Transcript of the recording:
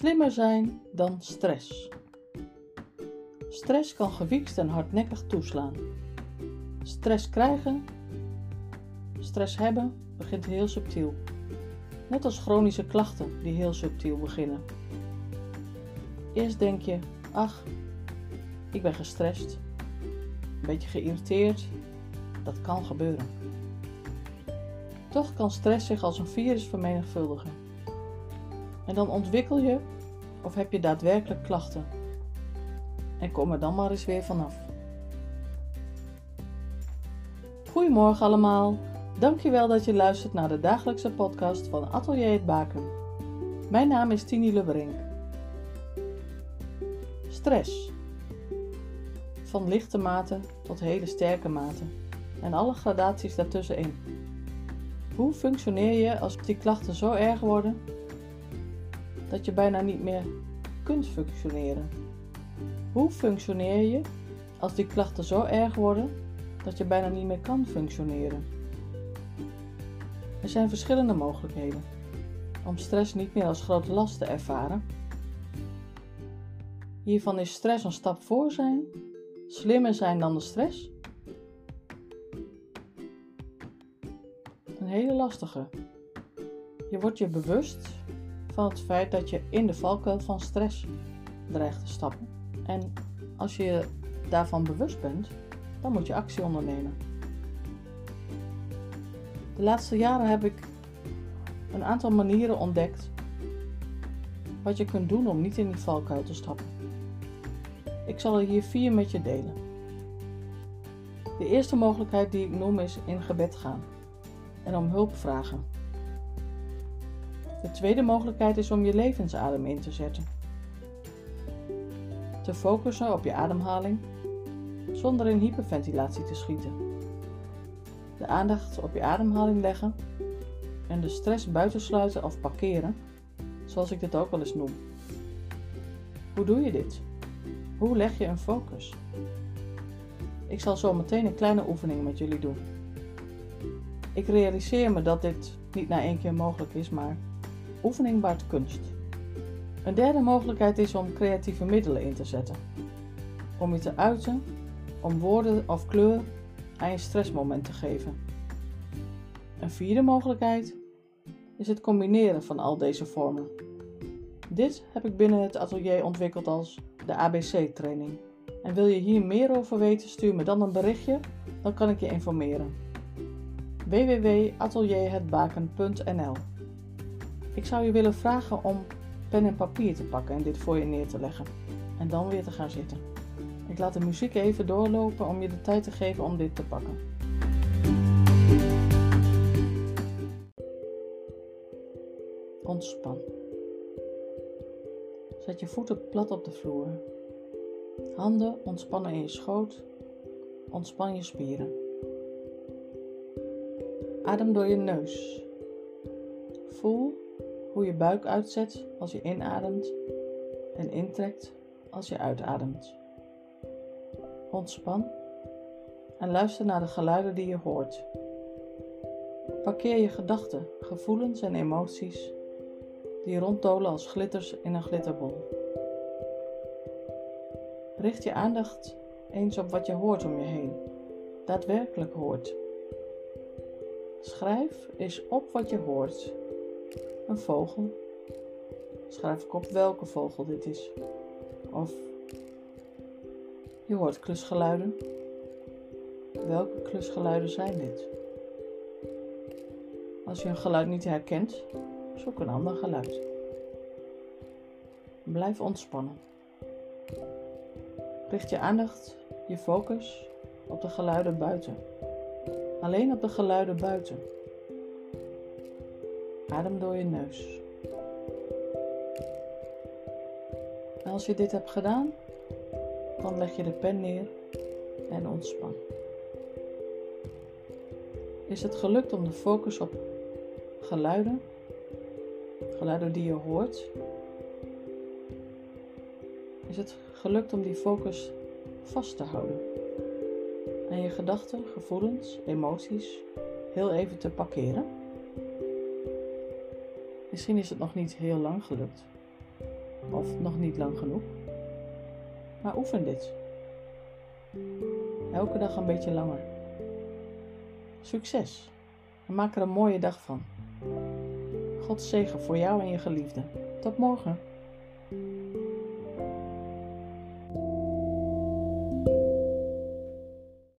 Slimmer zijn dan stress. Stress kan gewiekst en hardnekkig toeslaan. Stress krijgen, stress hebben, begint heel subtiel. Net als chronische klachten die heel subtiel beginnen. Eerst denk je, ach, ik ben gestrest, een beetje geïrriteerd. Dat kan gebeuren. Toch kan stress zich als een virus vermenigvuldigen. En dan ontwikkel je of heb je daadwerkelijk klachten. En kom er dan maar eens weer vanaf. Goedemorgen allemaal. Dankjewel dat je luistert naar de dagelijkse podcast van Atelier het Baken. Mijn naam is Tini Lubberink. Stress. Van lichte mate tot hele sterke mate. En alle gradaties daartussenin. Hoe functioneer je als die klachten zo erg worden dat je bijna niet meer kunt functioneren? Hoe functioneer je als die klachten zo erg worden dat je bijna niet meer kan functioneren? Er zijn verschillende mogelijkheden om stress niet meer als grote last te ervaren. Hiervan is stress een stap voor zijn, slimmer zijn dan de stress. Een hele lastige. Je wordt je bewust van het feit dat je in de valkuil van stress dreigt te stappen. En als je daarvan bewust bent, dan moet je actie ondernemen. De laatste jaren heb ik een aantal manieren ontdekt wat je kunt doen om niet in die valkuil te stappen. Ik zal er hier vier met je delen. De eerste mogelijkheid die ik noem is in gebed gaan en om hulp vragen. De tweede mogelijkheid is om je levensadem in te zetten. Te focussen op je ademhaling zonder in hyperventilatie te schieten. De aandacht op je ademhaling leggen en de stress buitensluiten of parkeren, zoals ik dit ook wel eens noem. Hoe doe je dit? Hoe leg je een focus? Ik zal zo meteen een kleine oefening met jullie doen. Ik realiseer me dat dit niet na één keer mogelijk is, maar oefening baart kunst. Een derde mogelijkheid is om creatieve middelen in te zetten. Om je te uiten, om woorden of kleur aan je stressmoment te geven. Een vierde mogelijkheid is het combineren van al deze vormen. Dit heb ik binnen het atelier ontwikkeld als de ABC-training. En wil je hier meer over weten, stuur me dan een berichtje, dan kan ik je informeren. www.atelierhetbaken.nl Ik zou je willen vragen om pen en papier te pakken en dit voor je neer te leggen. En dan weer te gaan zitten. Ik laat de muziek even doorlopen om je de tijd te geven om dit te pakken. Ontspan. Zet je voeten plat op de vloer. Handen ontspannen in je schoot. Ontspan je spieren. Adem door je neus. Voel hoe je buik uitzet als je inademt en intrekt als je uitademt. Ontspan en luister naar de geluiden die je hoort. Parkeer je gedachten, gevoelens en emoties die ronddolen als glitters in een glitterbol. Richt je aandacht eens op wat je hoort om je heen, daadwerkelijk hoort. Schrijf eens op wat je hoort. Een vogel. Schrijf ik op welke vogel dit is. Of je hoort klusgeluiden. Welke klusgeluiden zijn dit? Als je een geluid niet herkent, zoek een ander geluid. Blijf ontspannen. Richt je aandacht, je focus op de geluiden buiten. Alleen op de geluiden buiten. Adem door je neus. En als je dit hebt gedaan, dan leg je de pen neer en ontspan. Is het gelukt om de focus op geluiden, geluiden die je hoort, is het gelukt om die focus vast te houden en je gedachten, gevoelens, emoties heel even te parkeren? Misschien is het nog niet heel lang gelukt, of nog niet lang genoeg. Maar oefen dit. Elke dag een beetje langer. Succes en maak er een mooie dag van. God zegen voor jou en je geliefde. Tot morgen.